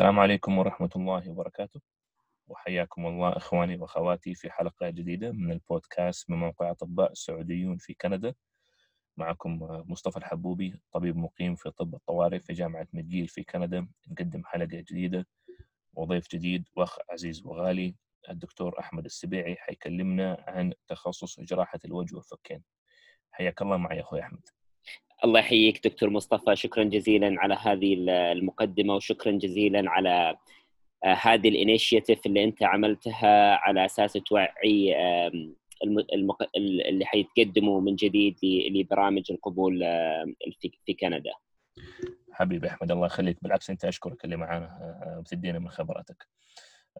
السلام عليكم ورحمة الله وبركاته. وحياكم الله إخواني وأخواتي في حلقة جديدة من البودكاست من موقع أطباء سعوديون في كندا. معكم مصطفى الحبوبي طبيب مقيم في طب الطوارئ في جامعة مجيل في كندا. نقدم حلقة جديدة وضيف جديد وأخ عزيز وغالي الدكتور أحمد السبيعي حيكلمنا عن تخصص جراحة الوجه والفكين. حياك الله معي أخوي أحمد. الله يحييك دكتور مصطفى شكرا جزيلا على هذه المقدمة وشكرا جزيلا على آه، هذه الإنيشيتيف اللي أنت عملتها على أساس توعي. اللي حيتقدموا من جديد لبرامج القبول في كندا. حبيبي أحمد الله يخليك بالعكس أنت أشكرك اللي معانا آه، بتدينا من خبراتك.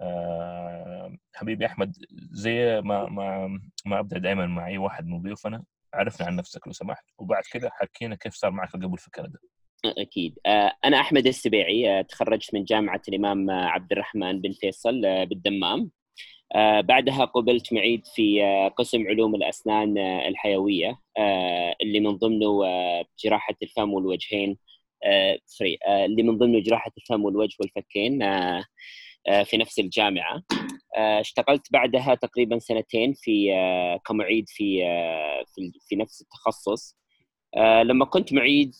آه، حبيبي أحمد زي ما ما ما أبدأ دائما مع أي واحد من ضيوفنا عرفنا عن نفسك لو سمحت وبعد كذا حكينا كيف صار معك القبول في كندا. أكيد. آه، أنا أحمد السبيعي آه، تخرجت من جامعة الإمام عبد الرحمن بن فيصل آه، بالدمام. بعدها قبلت معيد في قسم علوم الأسنان الحيوية اللي من ضمنه جراحة الفم والوجهين سوري اللي من ضمنه جراحة الفم والوجه والفكين في نفس الجامعة. آه، اشتغلت بعدها تقريبا سنتين في آه، كمعيد في آه، في نفس التخصص. لما كنت معيد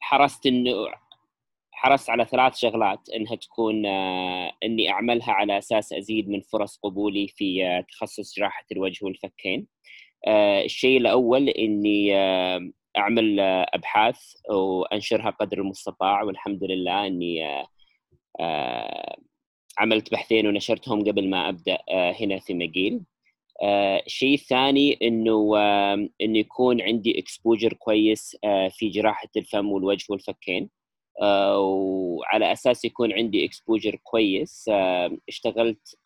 حرصت إنه حرصت على ثلاث شغلات. إنها تكون إني أعملها على أساس أزيد من فرص قبولي في تخصص جراحة الوجه والفكين. الشيء الأول إني أعمل أبحاث وأنشرها قدر المستطاع. والحمد لله إني عملت بحثين ونشرتهم قبل ما أبدأ آه، هنا في مقيل الشيء آه، الثاني إنه إنه يكون عندي exposure كويس آه، في جراحة الفم والوجه والفكين. وعلى أساس يكون عندي exposure كويس اشتغلت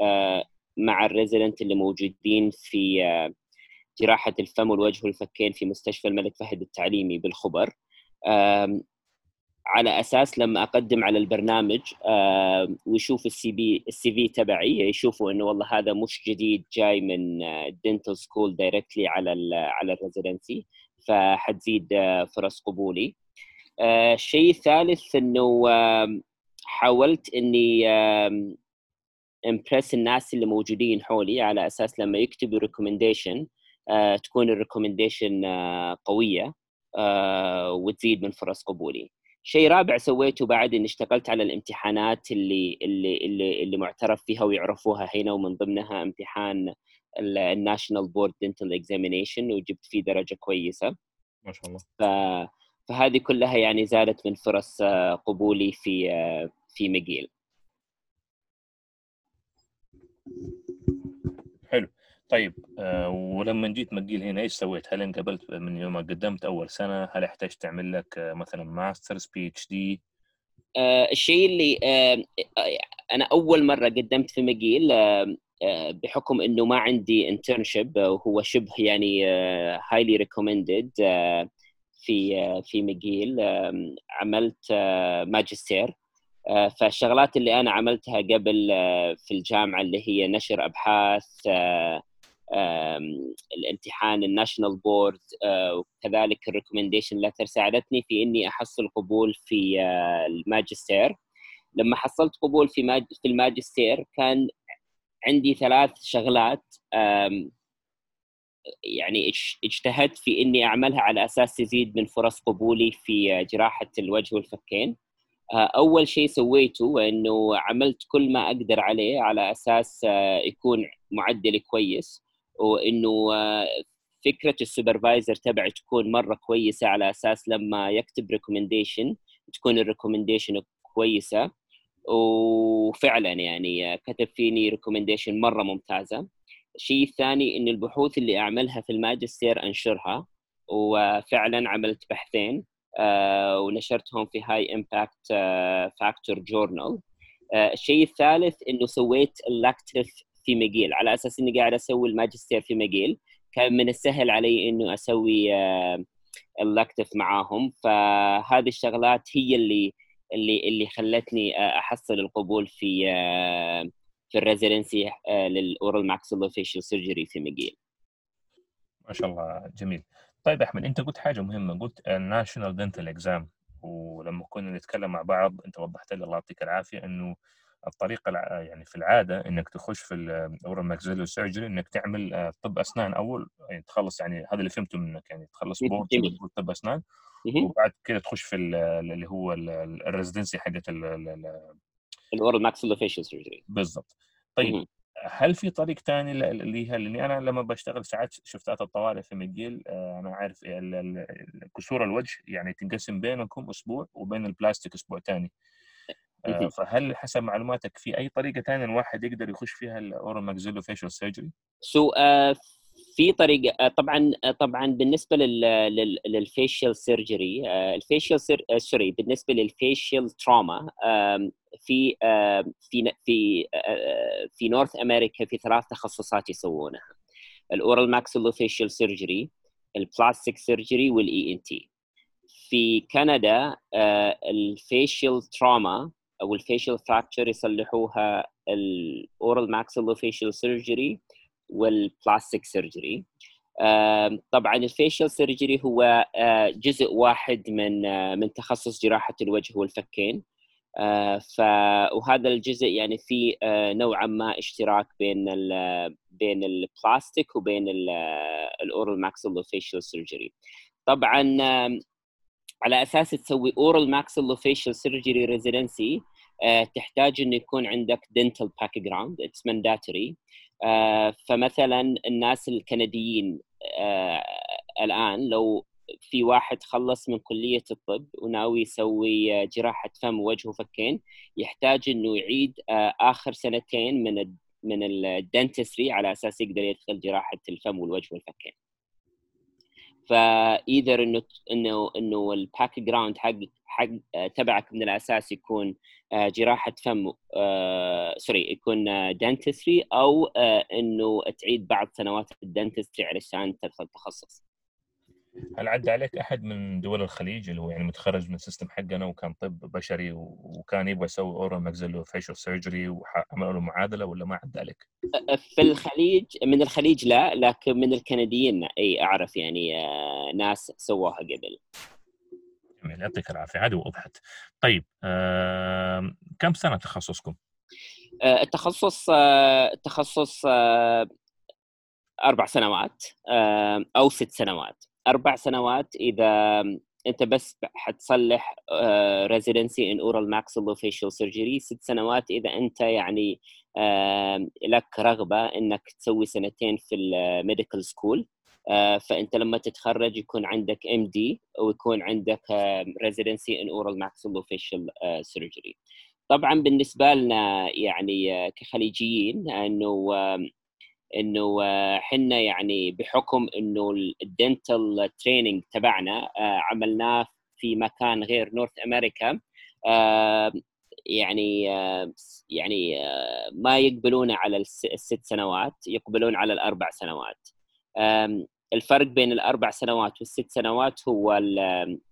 مع ال residents اللي موجودين في جراحة الفم والوجه والفكين في مستشفى الملك فهد التعليمي بالخبر. على أساس لما أقدم على البرنامج آه ويشوف ال CV ال CV تبعي يشوفوا إنه والله هذا مش جديد جاي من dental school directly على ال على ال residency فحتزيد آه فرص قبولي. آه الشيء الثالث إنه حاولت إني impress الناس اللي موجودين حولي على أساس لما يكتبوا recommendation تكون ال recommendation قوية وتزيد من فرص قبولي. شيء رابع سويته بعد إني اشتغلت على الامتحانات اللي اللي اللي, اللي معترف فيها ويعرفوها هنا ومن ضمنها امتحان ال national board dental examination وجبت فيه درجة كويسة. ما شاء الله. ف... فهذه كلها يعني زادت من فرص قبولي في في مقيل حلو طيب آه ولما جيت مقيل هنا إيش سويت؟ هل انقبلت من يوم ما قدمت أول سنة؟ هل احتجت تعمل لك آه مثلا masters PhD؟ الشيء اللي آه أنا أول مرة قدمت في مقيل بحكم إنه ما عندي internship وهو شبه يعني highly recommended في في مقيل عملت ماجستير فالشغلات اللي أنا عملتها قبل في الجامعة اللي هي نشر أبحاث الامتحان ال national board وكذلك ال recommendation letter ساعدتني في إني أحصل قبول في آه، الماجستير لما حصلت قبول في. في الماجستير كان عندي ثلاث شغلات يعني اجتهدت في إني أعملها على أساس تزيد من فرص قبولي في جراحة الوجه والفكين آه، أول شيء سويته إنه عملت كل ما أقدر عليه على أساس آه، يكون معدلي كويس وانه آه، فكرة ال supervisor تبعي تكون مرة كويسة على أساس لما يكتب recommendation تكون ال recommendation كويسة. وفعلا يعني آه، كتب فيني recommendation مرة ممتازة. الشيء الثاني ان البحوث اللي أعملها في الماجستير أنشرها وفعلا عملت بحثين آه، ونشرتهم في high impact factor journal الشيء الثالث إنه سويت ال elective في مقيل على أساس إني قاعد أسوي الماجستير في مقيل كان من السهل علي إنه أسوي آه، ال elective معاهم. فهذه الشغلات هي اللي اللي اللي خلتني آه، أحصل القبول في آه، في ال residency لل oral maxillofacial surgery في مقيل ما شاء الله جميل. طيب أحمد أنت قلت حاجة مهمة. قلت ال national dental exam. ولما كنا نتكلم مع بعض أنت وضحت لي الله يعطيك العافية إنه الطريقة يعني في العادة إنك تخش في ال oral maxillo surgery إنك تعمل آه، طب أسنان أول يعني تخلص يعني هذا اللي فهمته منك يعني تخلص board طب أسنان وبعد كده تخش في اللي هو ال residency حقت ال oral maxillofacial surgery بالضبط. طيب هل في طريق ثاني اللي هي لاني أنا لما بشتغل ساعات شفتات الطوارئ في مجيل آه، أنا عارف كسور الوجه يعني تنقسم بينكم أسبوع وبين البلاستيك أسبوع ثاني فهل حسب معلوماتك في أي طريقة ثانية الواحد يقدر يخش فيها ال oral maxillofacial surgery؟ so في طريقة آه، طبعا طبعا بالنسبة لل facial surgery ال facial sorry بالنسبة لل facial trauma في في في في North America في ثلاث تخصصات يسوونها. ال oral maxillofacial surgery ال plastic surgery وال ENT في كندا ال facial trauma أو ال facial fracture يصلحوها ال oral maxillofacial surgery وال plastic surgery طبعا ال facial surgery هو جزء واحد من من تخصص جراحة الوجه والفكين. ف وهذا الجزء يعني في نوعا ما اشتراك بين ال بين البلاستيك وبين ال oral maxillofacial surgery طبعا على أساس تسوي oral maxillofacial surgery residency تحتاج إنه يكون عندك dental background it's mandatory فمثلا الناس الكنديين آه، الآن لو في واحد خلص من كلية الطب وناوي يسوي جراحة فم ووجه وفكين يحتاج إنه يعيد آه، آخر سنتين من من ال dentistry على أساس يقدر يدخل جراحة الفم والوجه والفكين. ف either إنه إنه إنه ال background حق حق آه، تبعك من الأساس يكون آه، جراحة فم sorry يكون dentistry أو إنه تعيد بعض سنوات ال dentistry علشان تدخل تخصص. هل عدى عليك أحد من دول الخليج اللي هو يعني متخرج من ال system حقنا وكان طب بشري وكان يبغى يسوي oral maxillofacial surgery وعملوا له معادلة ولا ما عدى عليك؟ في الخليج من الخليج لا لكن من الكنديين أي أعرف يعني آه، ناس سووها قبل. جميل يعطيك العافية هذه وضحت. طيب آه، كم سنة تخصصكم؟ آه، التخصص آه، التخصص آه، أربع سنوات أو ست سنوات. أربع سنوات إذا أنت بس حتصلح residency in oral maxillofacial surgery ست سنوات إذا أنت يعني لك رغبة إنك تسوي سنتين في ال medical school فأنت لما تتخرج يكون عندك MD ويكون عندك residency in oral maxillofacial surgery طبعا بالنسبة لنا يعني كخليجيين إنه إنه آه، حنا يعني بحكم إنه ال dental training تبعنا آه، عملناه في مكان غير North America آه، يعني يعني ما يقبلون على الست سنوات يقبلون على الأربع سنوات. الفرق بين الأربع سنوات والست سنوات هو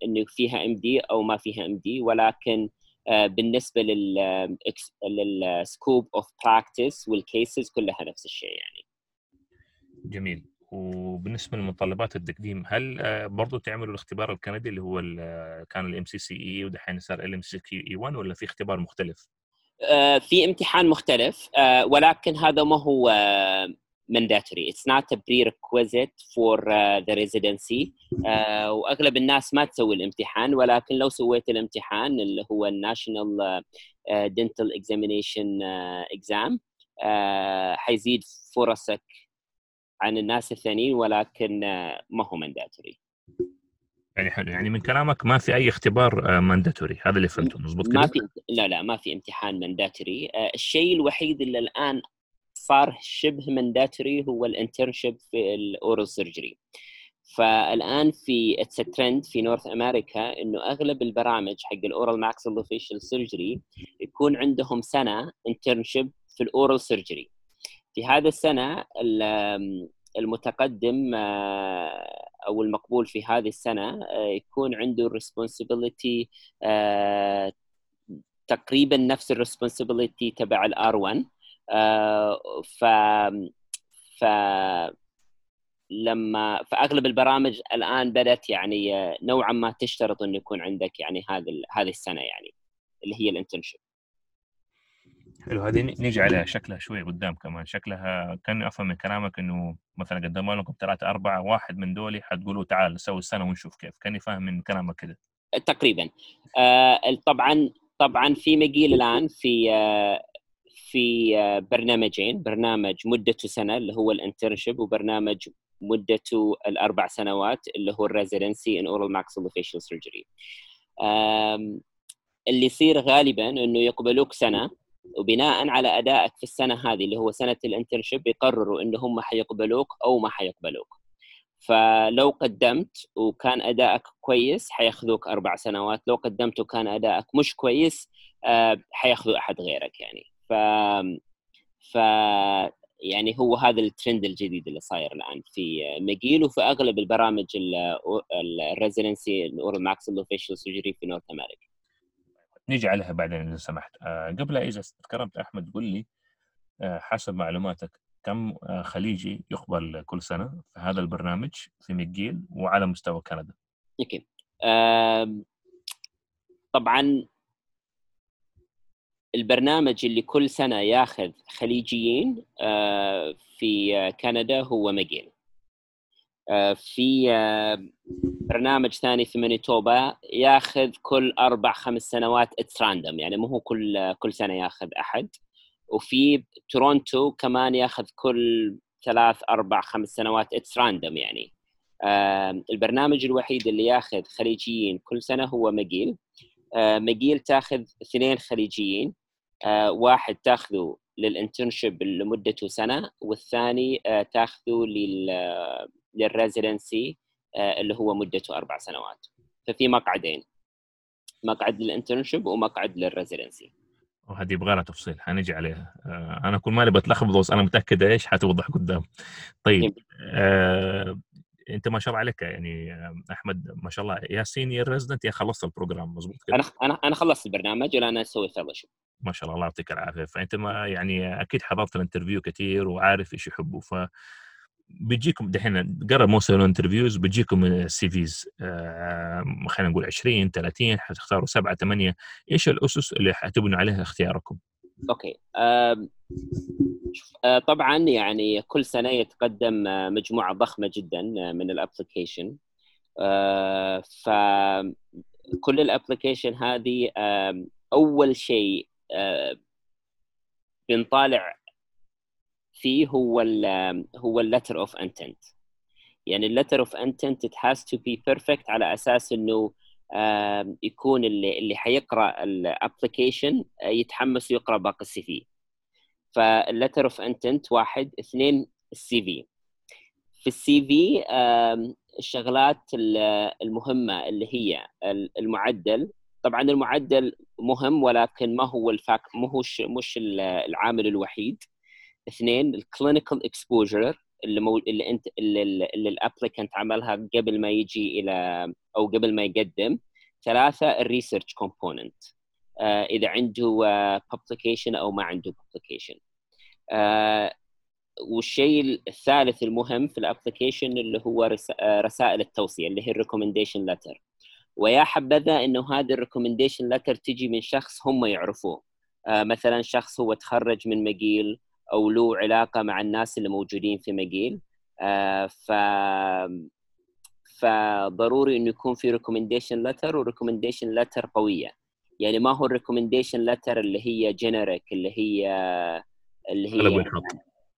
إنه فيها MD أو ما فيها MD ولكن بالنسبة لل scope of practice وال cases كلها نفس الشيء يعني جميل وبالنسبة لمتطلبات التقديم هل آه، برضو تعملوا الاختبار الكندي اللي هو كان ال MCCE ودحين صار ال MCCQE 1 ولا في اختبار مختلف؟ آه، في امتحان مختلف آه، ولكن هذا ما هو mandatory. It's not a prerequisite for uh, the residency. Uh, وأغلب الناس ما تسوي الامتحان ولكن لو سويت الامتحان اللي هو ال national dental examination exam حيزيد فرصك عن الناس الثانيين ولكن ما هو مانداتوري يعني حلو. يعني من كلامك ما في أي اختبار mandatory هذا اللي فهمته. مضبوط كده؟ ما في لا لا ما في امتحان mandatory الشيء الوحيد اللي الآن صار شبه mandatory هو ال internship في ال oral surgery فالآن في it's trend في North America إنه أغلب البرامج حق ال oral maxillofacial surgery يكون عندهم سنة internship في ال oral surgery في هذا السنة المتقدم آه، أو المقبول في هذه السنة آه، يكون عنده responsibility آه، تقريبا نفس ال responsibility تبع ال R1 ف ف لما فأغلب البرامج الآن بدأت يعني نوعا ما تشترط إنه يكون عندك يعني هذه هذه السنة يعني اللي هي ال internship. حلو هذه نيجي عليها شكلها شوي قدام كمان. شكلها كان أفهم من كلامك إنه مثلا قدموا لكم ثلاثة أربعة واحد من دولي حتقولوا تعال نسوي السنة ونشوف كيف. كاني فاهم من كلامك كده. تقريبا. آه طبعا طبعا في ماكجيل الآن في آه في آه برنامجين. برنامج مدته سنة اللي هو ال internship وبرنامج مدته الأربع سنوات اللي هو ال residency in oral maxillofacial surgery اللي يصير غالبا إنه يقبلوك سنة وبناء على أدائك في السنة هذه اللي هو سنة ال internship يقرروا إنه هم حيقبلوك أو ما حيقبلوك. فلو قدمت وكان أدائك كويس حياخذوك أربع سنوات. لو قدمت وكان أدائك مش كويس آه، حياخذوا أحد غيرك يعني. ف ف يعني هو هذا الترند الجديد اللي صاير الآن في ماكجيل وفي أغلب البرامج ال residency ال oral maxillofacial surgery في North America. نيجي عليها بعدين إذا سمحت. آه قبل اذا تكرمت أحمد قل لي آه حسب معلوماتك كم آه خليجي يقبل كل سنة في هذا البرنامج في ماكجيل وعلى مستوى كندا؟ okay. طبعا البرنامج اللي كل سنة ياخذ خليجيين آه في كندا هو ماكجيل آه، في آه، برنامج ثاني في مانيتوبا ياخذ كل أربع خمس سنوات it's random يعني مو هو كل كل سنة ياخذ أحد. وفي تورونتو كمان ياخذ كل ثلاث أربع خمس سنوات it's random يعني. البرنامج الوحيد اللي ياخذ خليجيين كل سنة هو ماكجيل آه، ماكجيل تاخذ اثنين خليجيين. واحد تاخذه لل internship لمدته سنة والثاني تاخذه لل لل residency آه، اللي هو مدته أربع سنوات. ففي مقعدين مقعد لل internship ومقعد لل residency وهذه يبغى لها تفصيل حنجي عليها. آه، أنا كل مالي بتلخبط بس أنا متأكد إيش حتوضح قدام. طيب آه، أنت ما شاء الله عليك يعني أحمد ما شاء الله يا senior resident يا خلصت ال program مظبوط كده؟ أنا أنا أنا خلصت البرنامج والان أسوي fellowship ما شاء الله الله يعطيك العافية. فأنت ما يعني أكيد حضرت ال interview كثير وعارف إيش يحبوا ف بيجيكم دحين قرب موسم ال interviews بيجيكم ال CVs آه خلينا نقول 20 30 حتختاروا سبعة ثمانيه إيش الأسس اللي حتبنوا عليها اختياركم؟ okay. آه طبعا يعني كل سنة يتقدم آه، مجموعة ضخمة جدا آه، من ال application. فكل ال application هذه أول شيء بنطالع فيه هو ال هو ال letter of intent يعني ال letter of intent it has to be perfect على أساس إنه يكون اللي اللي حيقرأ ال application يتحمس ويقرأ باقي ال CV. فال letter of intent واحد اثنين ال CV. في ال CV الشغلات المهمة اللي هي المعدل. طبعا المعدل مهم ولكن ما هو ال fac مو هو مش العامل الوحيد. اثنين ال clinical exposure اللي مو... اللي انت اللي, ال applicant عملها قبل ما يجي إلى أو قبل ما يقدم ثلاثة ال research component آه إذا عنده publication uh, أو ما عنده publication آه والشيء الثالث المهم في ال application اللي هو آه، رسائل التوصية اللي هي ال recommendation letter ويا حبذا إنه هذه ال recommendation letter تجي من شخص هم يعرفوه. آه مثلا شخص هو تخرج من مقيل أو له علاقة مع الناس اللي موجودين في مقيل آه ف فضروري إنه يكون في recommendation letter و recommendation letter قوية. يعني ما هو ال recommendation letter اللي هي generic اللي هي اللي هي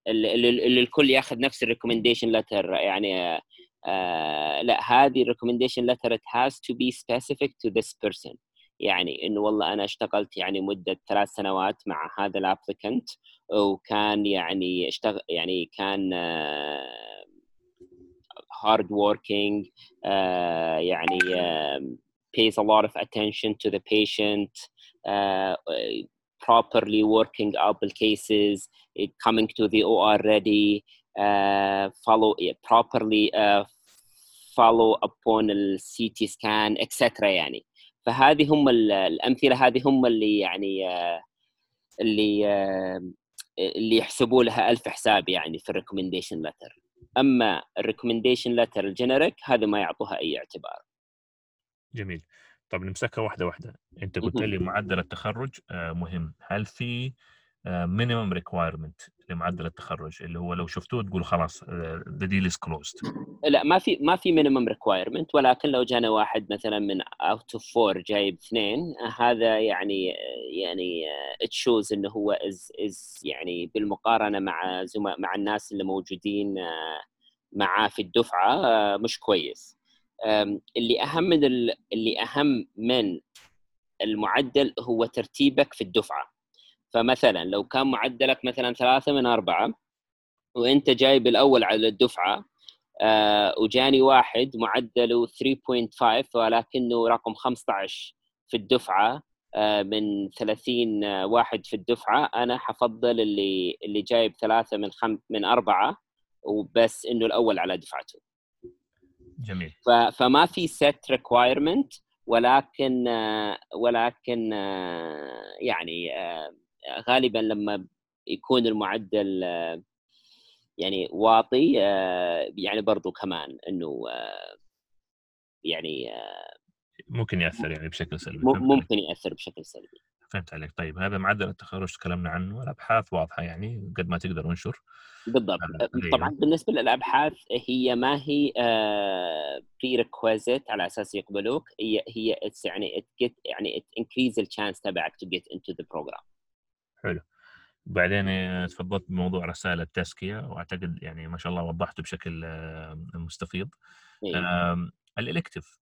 اللي, اللي, اللي الكل ياخذ نفس ال recommendation letter يعني آه لا هذه ال recommendation letter it has to be specific to this person. يعني إنه والله أنا اشتغلت يعني مدة ثلاث سنوات مع هذا ال applicant وكان يعني اشتغل يعني كان هارد working uh, يعني uh, pays a lot of attention to the patient uh, properly working out the cases coming to the OR ready uh, follow properly uh, follow upon the CT scan etc يعني فهذه هم الامثله هذه هم اللي يعني uh, اللي uh, اللي يحسبوا لها ألف حساب يعني في الريكومنديشن لتر أما ال recommendation letter ال generic هذا ما يعطوها أي اعتبار. جميل. طب نمسكها واحدة واحدة. أنت قلت لي معدل التخرج آه، مهم. هل في minimum requirement لمعدل التخرج اللي هو لو شفتوه تقول خلاص the deal is closed لا ما في ما في minimum requirement ولكن لو جانا واحد مثلا من out of four جايب اثنين هذا يعني يعني shows إنه هو is is يعني بالمقارنة مع زم... مع الناس اللي موجودين معاه في الدفعة مش كويس. اللي أهم من اللي أهم من المعدل هو ترتيبك في الدفعة. فمثلا لو كان معدلك مثلا ثلاثة من أربعة وأنت جايب الأول على الدفعة آه وجاني واحد معدله 3.5 ولكنه رقم 15 في الدفعة آه من 30 واحد في الدفعة أنا حفضل اللي اللي جايب ثلاثة من خم من أربعة وبس إنه الأول على دفعته. جميل. فما في set requirement ولكن آه ولكن آه يعني آه غالبا لما يكون المعدل يعني واطي يعني برضو كمان إنه يعني ممكن يأثر يعني بشكل سلبي. ممكن يأثر بشكل سلبي. فهمت عليك. طيب هذا معدل التخرج تكلمنا عنه. الأبحاث واضحة يعني قد ما تقدر انشر. بالضبط. طبعا بالنسبة للأبحاث هي ما هي prerequisite على أساس يقبلوك هي هي يعني it get يعني it increase the chance تبعك to get into the program. حلو بعدين تفضلت بموضوع رسائل التزكية وأعتقد يعني ما شاء الله وضحته بشكل آه، مستفيض إيه. ال elective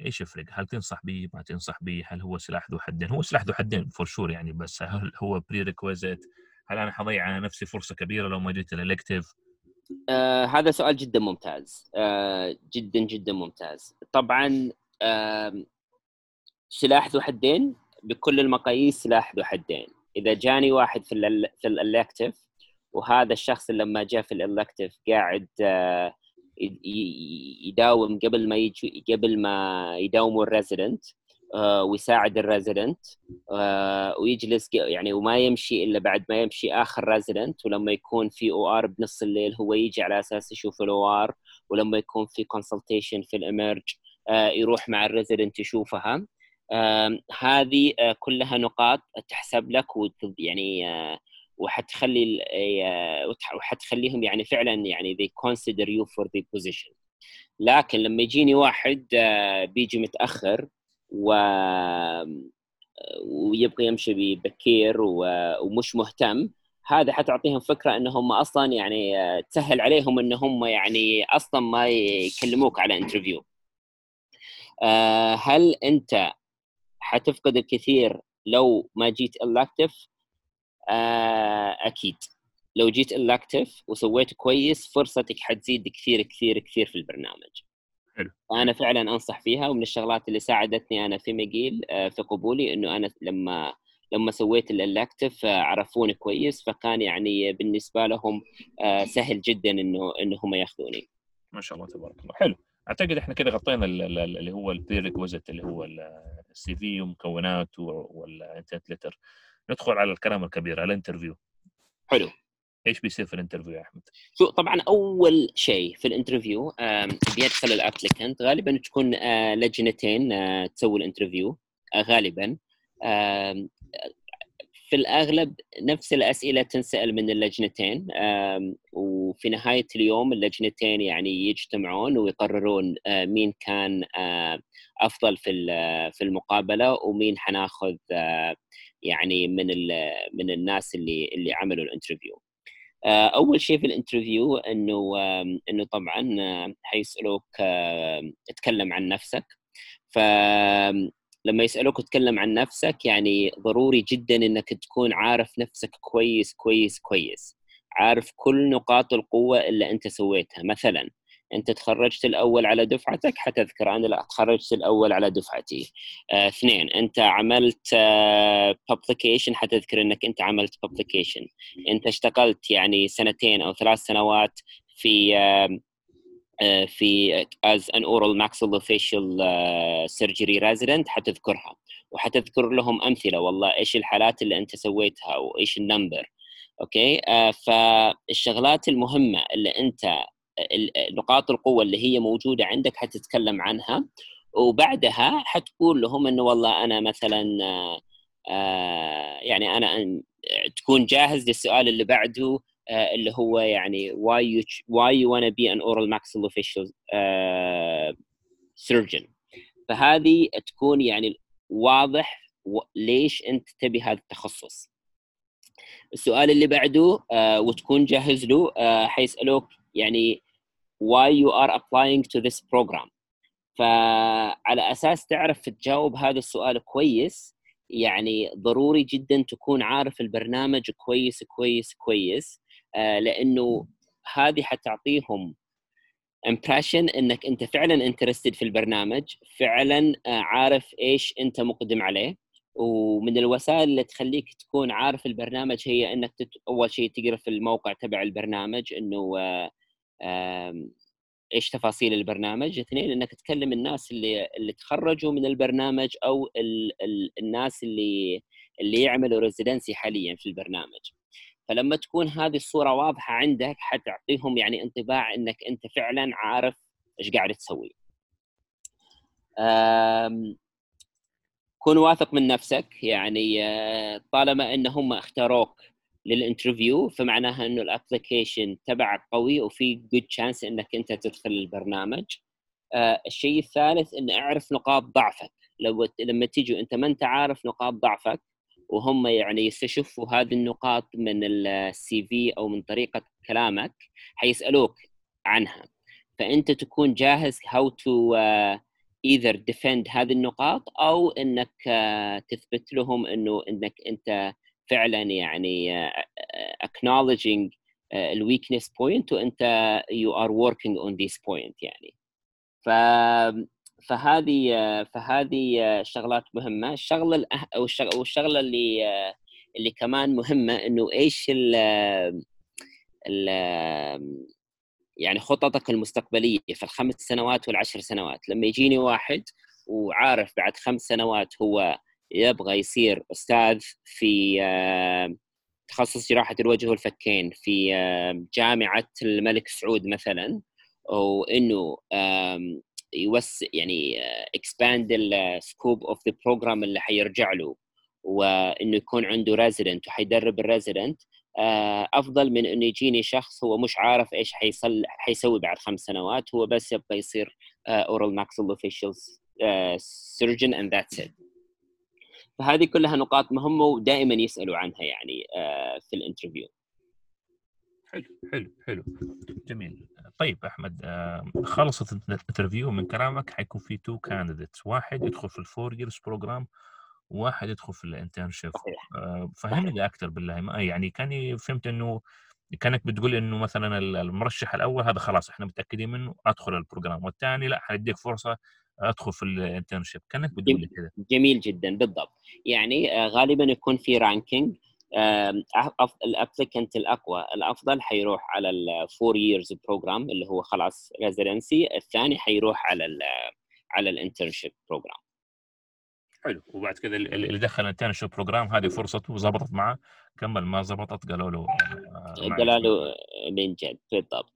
إيش يفرق؟ هل تنصح به؟ ما تنصح به؟ هل هو سلاح ذو حدين؟ هو سلاح ذو حدين for sure يعني بس هل هو prerequisite؟ هل أنا حضيع على نفسي فرصة كبيرة لو ما جيت ال elective؟ آه هذا سؤال جدا ممتاز آه جدا جدا ممتاز طبعا آه سلاح ذو حدين بكل المقاييس سلاح ذو حدين إذا جاني واحد في في ال elective وهذا الشخص لما جاء في ال elective قاعد آه، يداوم قبل ما يجي قبل ما يداوموا ال resident آه، ويساعد ال resident آه، ويجلس يعني وما يمشي إلا بعد ما يمشي آخر resident ولما يكون في OR بنص الليل هو يجي على أساس يشوف ال OR ولما يكون في consultation في ال emerge يروح مع ال resident يشوفها. هذه آه، كلها نقاط تحسب لك يعني آه، وحتخلي آه، وحتخليهم يعني فعلا يعني they consider you for the position. لكن لما يجيني واحد بيجي متأخر و ويبغى يمشي بكير ومش مهتم هذا حتعطيهم فكرة انهم أصلا يعني تسهل عليهم إن هم يعني أصلا ما يكلموك على انترفيو هل أنت حتفقد الكثير لو ما جيت ال elective آه أكيد. لو جيت ال elective وسويت كويس فرصتك حتزيد كثير كثير كثير في البرنامج. حلو. أنا فعلا أنصح فيها ومن الشغلات اللي ساعدتني أنا في مقيل آه في قبولي إنه أنا لما لما سويت ال elective آه عرفوني كويس فكان يعني بالنسبة لهم سهل جدا إنه انهم ياخذوني. ما شاء الله تبارك الله. حلو. أعتقد إحنا كده غطينا اللي هو ال prerequisite اللي هو ال CV ومكوناته وال intent letter ندخل على الكلام الكبير على ال interview. حلو. إيش بيصير في ال interview يا أحمد؟ شو طبعا أول شيء في ال interview بيدخل ال applicant غالبا تكون آه، لجنتين آه، تسوي ال interview آه، غالبا. في الأغلب نفس الأسئلة تنسأل من اللجنتين وفي نهاية اليوم اللجنتين يعني يجتمعون ويقررون آه، مين كان آه، أفضل في في المقابلة ومين حناخذ آه، يعني من من الناس اللي اللي عملوا ال interview. أول شيء في ال interview إنه إنه طبعا حيسألوك تكلم عن نفسك. ف لما يسألوك تتكلم عن نفسك يعني ضروري جدا إنك تكون عارف نفسك كويس كويس كويس. عارف كل نقاط القوة اللي أنت سويتها. مثلا أنت تخرجت الأول على دفعتك حتذكر أنا لا تخرجت الأول على دفعتي. آه، اثنين أنت عملت publication آه حتذكر إنك أنت عملت publication أنت اشتغلت يعني سنتين أو ثلاث سنوات في آه، في as an oral maxillofacial uh, surgery resident حتذكرها. وحتذكر لهم أمثلة. والله إيش الحالات اللي أنت سويتها وايش ال number. أوكي؟ uh, فالشغلات المهمة اللي أنت نقاط القوة اللي هي موجودة عندك حتتكلم عنها. وبعدها حتقول لهم إنه والله أنا مثلا آه، يعني أنا تكون جاهز للسؤال اللي بعده. آه، اللي هو يعني why you why you wanna be an oral maxillofacial uh, surgeon. فهذه تكون يعني واضح ليش أنت تبي هذا التخصص. السؤال اللي بعده uh, وتكون جاهز له حيسألوك يعني why you are applying to this program. فعلى أساس تعرف تجاوب هذا السؤال كويس يعني ضروري جدا تكون عارف البرنامج كويس كويس كويس. آه لأنه هذه حتعطيهم impression إنك أنت فعلا interested في البرنامج فعلا آه عارف إيش أنت مقدم عليه. ومن الوسائل اللي تخليك تكون عارف البرنامج هي إنك تت... أول شيء تقرأ في الموقع تبع البرنامج إنه آه إيش تفاصيل البرنامج. اثنين إنك تكلم الناس اللي اللي تخرجوا من البرنامج أو ال ال الناس اللي اللي يعملوا ريزيدنسي حاليا في البرنامج. فلما تكون هذه الصورة واضحة عندك حتعطيهم يعني انطباع إنك أنت فعلا عارف إيش قاعد تسوي. كن واثق من نفسك يعني آه، طالما إن هم اختاروك لل interview فمعناها إنه ال application تبعك قوي وفي good chance إنك أنت تدخل البرنامج. آه الشيء الثالث إن أعرف نقاط ضعفك. لو لما تيجي انت ما أنت عارف نقاط ضعفك وهم يعني يستشفوا هذه النقاط من ال CV أو من طريقة كلامك حيسألوك عنها. فأنت تكون جاهز how to either defend هذه النقاط أو إنك uh, تثبت لهم إنه إنك أنت فعلا يعني آه، آه، acknowledging آه، ال weakness point وأنت you are working on this point يعني. ف فهذه فهذه شغلات مهمة. الشغلة الأه... أو الشغلة اللي اللي كمان مهمة إنه إيش ال يعني خططك المستقبلية في الخمس سنوات والعشر سنوات. لما يجيني واحد وعارف بعد خمس سنوات هو يبغى يصير أستاذ في تخصص جراحة الوجه والفكين في جامعة الملك سعود مثلا وانه يوسع يعني expand ال scope of the program اللي حيرجع له وإنه يكون عنده resident وحيدرب ال resident آه، أفضل من إنه يجيني شخص هو مش عارف إيش حيصل حيسوي بعد خمس سنوات هو بس يبغى يصير oral maxillofacial surgeon and that's it فهذه كلها نقاط مهمة ودائما يسألوا عنها يعني آه، في ال interview حلو حلو حلو. جميل. طيب أحمد خلصت ال interview من كلامك. حيكون في two candidates واحد يدخل في ال four years program وواحد يدخل في ال internship آه، فهمني أكثر بالله. ما يعني كاني فهمت إنه كأنك بتقول إنه مثلا المرشح الأول هذا خلاص إحنا متأكدين منه أدخل ال program والثاني لا حيديك فرصة أدخل في الانترنشيب كأنك بتقول كذا جميل جدا بالضبط. يعني آه، غالبا يكون في ranking ال applicant الأقوى. الأفضل حيروح على ال four years program اللي هو خلاص residency الثاني حيروح على ال على الانترنشيب بروجرام حلو. وبعد كذا اللي دخل ال internship program هذه فرصته ظبطت معه. كمل ما ظبطت قالوا له آه، قالوا له من جد. بالضبط.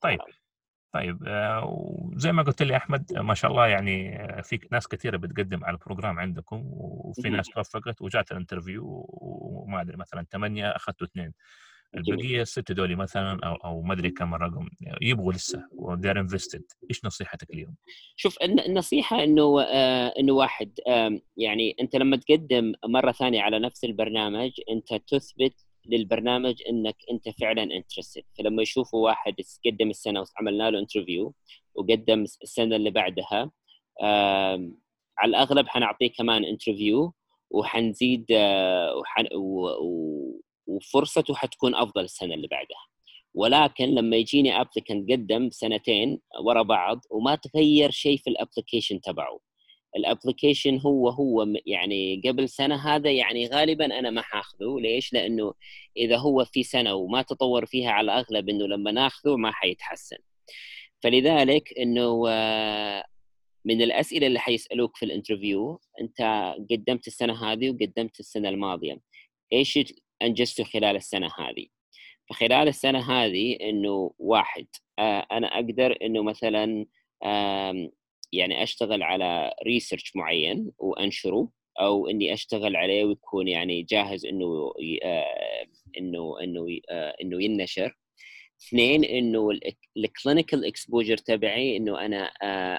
طيب. طيب آه، وزي ما قلت لي أحمد ما شاء الله يعني آه، في ناس كثيرة بتقدم على ال program عندكم وفي ناس توفقت وجات ال interview وما أدري مثلا ثمانيه أخذتوا اثنين. البقية السته دولي مثلا أو أو ما أدري كم الرقم يبغوا لسه they're invested إيش نصيحتك لهم؟ شوف النصيحة إنه آه إنه واحد آه يعني أنت لما تقدم مرة ثانية على نفس البرنامج أنت تثبت للبرنامج إنك أنت فعلا interested فلما يشوفوا واحد قدم السنة وعملنا له interview وقدم السنة اللي بعدها على الأغلب حنعطيه كمان interview وحنزيد آه، وحن وفرصته حتكون أفضل السنة اللي بعدها. ولكن لما يجيني applicant قدم سنتين ورا بعض وما تغير شيء في ال application تبعه. ال application هو هو يعني قبل سنة هذا يعني غالبا أنا ما حاخذه ليش؟ لأنه إذا هو في سنة وما تطور فيها على الأغلب إنه لما ناخذه ما حيتحسن. فلذلك إنه آه، من الأسئلة اللي حيسألوك في ال interview أنت قدمت السنة هذه وقدمت السنة الماضية إيش أنجزته خلال السنة هذه؟ فخلال السنة هذه إنه واحد آه، أنا أقدر إنه مثلا يعني أشتغل على research معين وأنشره أو إني أشتغل عليه ويكون يعني جاهز إنه آه، إنه إنه آه، إنه ينشر. اثنين إنه ال clinical exposure تبعي إنه أنا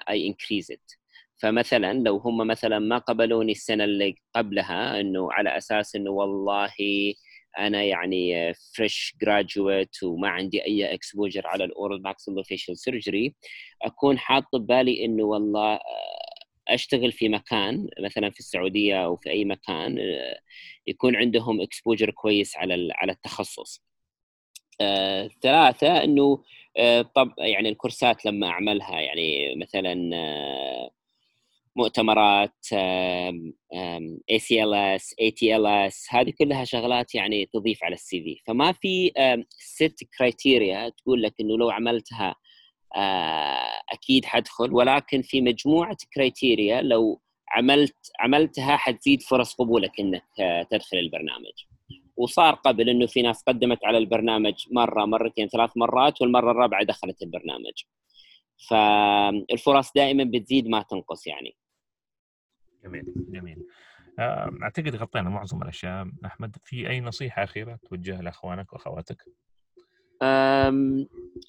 I increase it فمثلا لو هم مثلا ما قبلوني السنة اللي قبلها إنه على أساس إنه والله أنا يعني fresh graduate وما عندي أي exposure على ال oral maxillofacial surgery أكون حاط ببالي إنه والله آه، أشتغل في مكان مثلا في السعودية أو في أي مكان آه، يكون عندهم exposure كويس على على التخصص. آه، ثلاثة إنه طب يعني الكورسات لما أعملها يعني مثلا مؤتمرات اي سي ال اس اي تي ال اس هذه كلها شغلات يعني تضيف على ال CV. فما في set criteria تقول لك إنه لو عملتها أكيد حدخل ولكن في مجموعة criteria لو عملت عملتها حتزيد فرص قبولك إنك تدخل البرنامج. وصار قبل إنه في ناس قدمت على البرنامج مرة مرتين ثلاث مرات والمرة الرابعة دخلت البرنامج. فالفرص دائما بتزيد ما تنقص يعني. جميل جميل. آه، أعتقد غطينا معظم الأشياء. أحمد في أي نصيحة أخيرة توجهها لأخوانك وأخواتك؟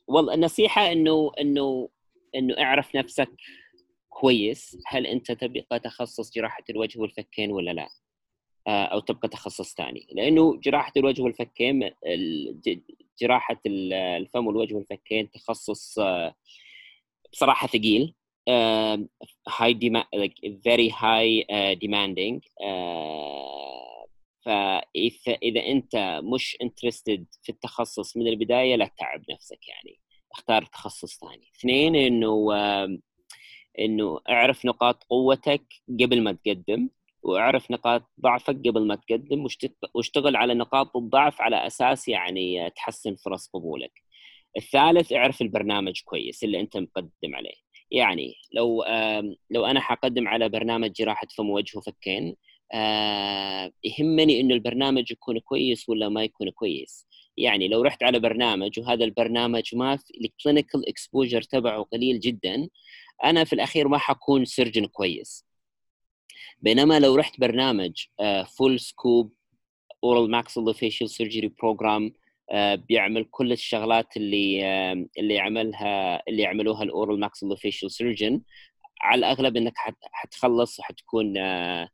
والله النصيحة إنه إنه إنه أعرف نفسك كويس. هل أنت تبقى تخصص جراحة الوجه والفكين ولا لا؟ آه، أو تبقى تخصص ثاني. لأنه جراحة الوجه والفكين جراحة الفم والوجه والفكين تخصص آه، بصراحة ثقيل. هاي ديما uh, demanding uh, فاذا أنت مش انترستد في التخصص من البداية لا تتعب نفسك يعني. اختار تخصص ثاني. اثنين إنه إنه اعرف نقاط قوتك قبل ما تقدم واعرف نقاط ضعفك قبل ما تقدم واشتغل على نقاط الضعف على أساس يعني تحسن فرص قبولك. الثالث اعرف البرنامج كويس اللي انت مقدم عليه. يعني لو لو أنا حقدم على برنامج جراحة فم وجه وفكين يهمني إنه البرنامج يكون كويس ولا ما يكون كويس. يعني لو رحت على برنامج وهذا البرنامج ما في ال clinical exposure تبعه قليل جدا أنا في الأخير ما حكون surgeon كويس. بينما لو رحت برنامج full scope oral maxillofacial surgery program آه، بيعمل كل الشغلات اللي آه، اللي يعملها اللي يعملوها ال oral maxillofacial surgeon. على الأغلب إنك حتخلص وحتكون آه،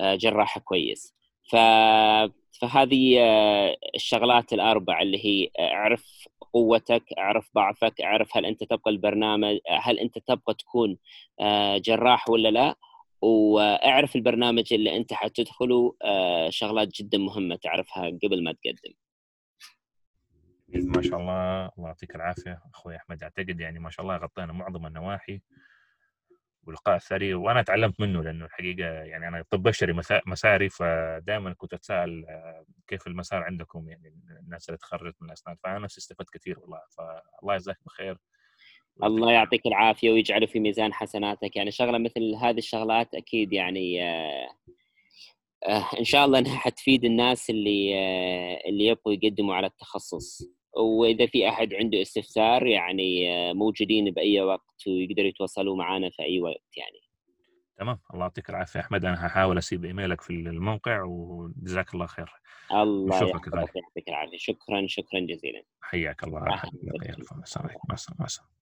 جراح كويس. فهذه الشغلات الأربع اللي هي أعرف قوتك أعرف ضعفك أعرف هل أنت تبغى البرنامج هل أنت تبغى تكون جراح ولا لا. وأعرف البرنامج اللي أنت حتدخله شغلات جدا مهمة تعرفها قبل ما تقدم. ما شاء الله الله يعطيك العافية. أخوي أحمد أعتقد يعني ما شاء الله غطينا معظم النواحي ولقاء ثري وأنا تعلمت منه لأنه الحقيقة يعني أنا طب بشري مساري فدائما كنت أتساءل آه، كيف المسار عندكم؟ يعني الناس اللي تخرجت من الأسنان فأنا نفسي استفدت كثير والله. فالله يجزاك بخير الله يعطيك العافية ويجعله في ميزان حسناتك. يعني شغلة مثل هذه الشغلات أكيد يعني آه آه إن شاء الله إنها حتفيد الناس اللي اللي يبغوا يقدموا على التخصص. وإذا في أحد عنده استفسار يعني آه، موجودين بأي وقت ويقدروا يتواصلوا معنا في أي وقت يعني. تمام الله يعطيك العافية. أحمد أنا هحاول أسيب إيميلك في الموقع وجزاك الله خير. الله يعطيك العافية شكرا شكرا جزيلا. حياك الله. مع السلامة.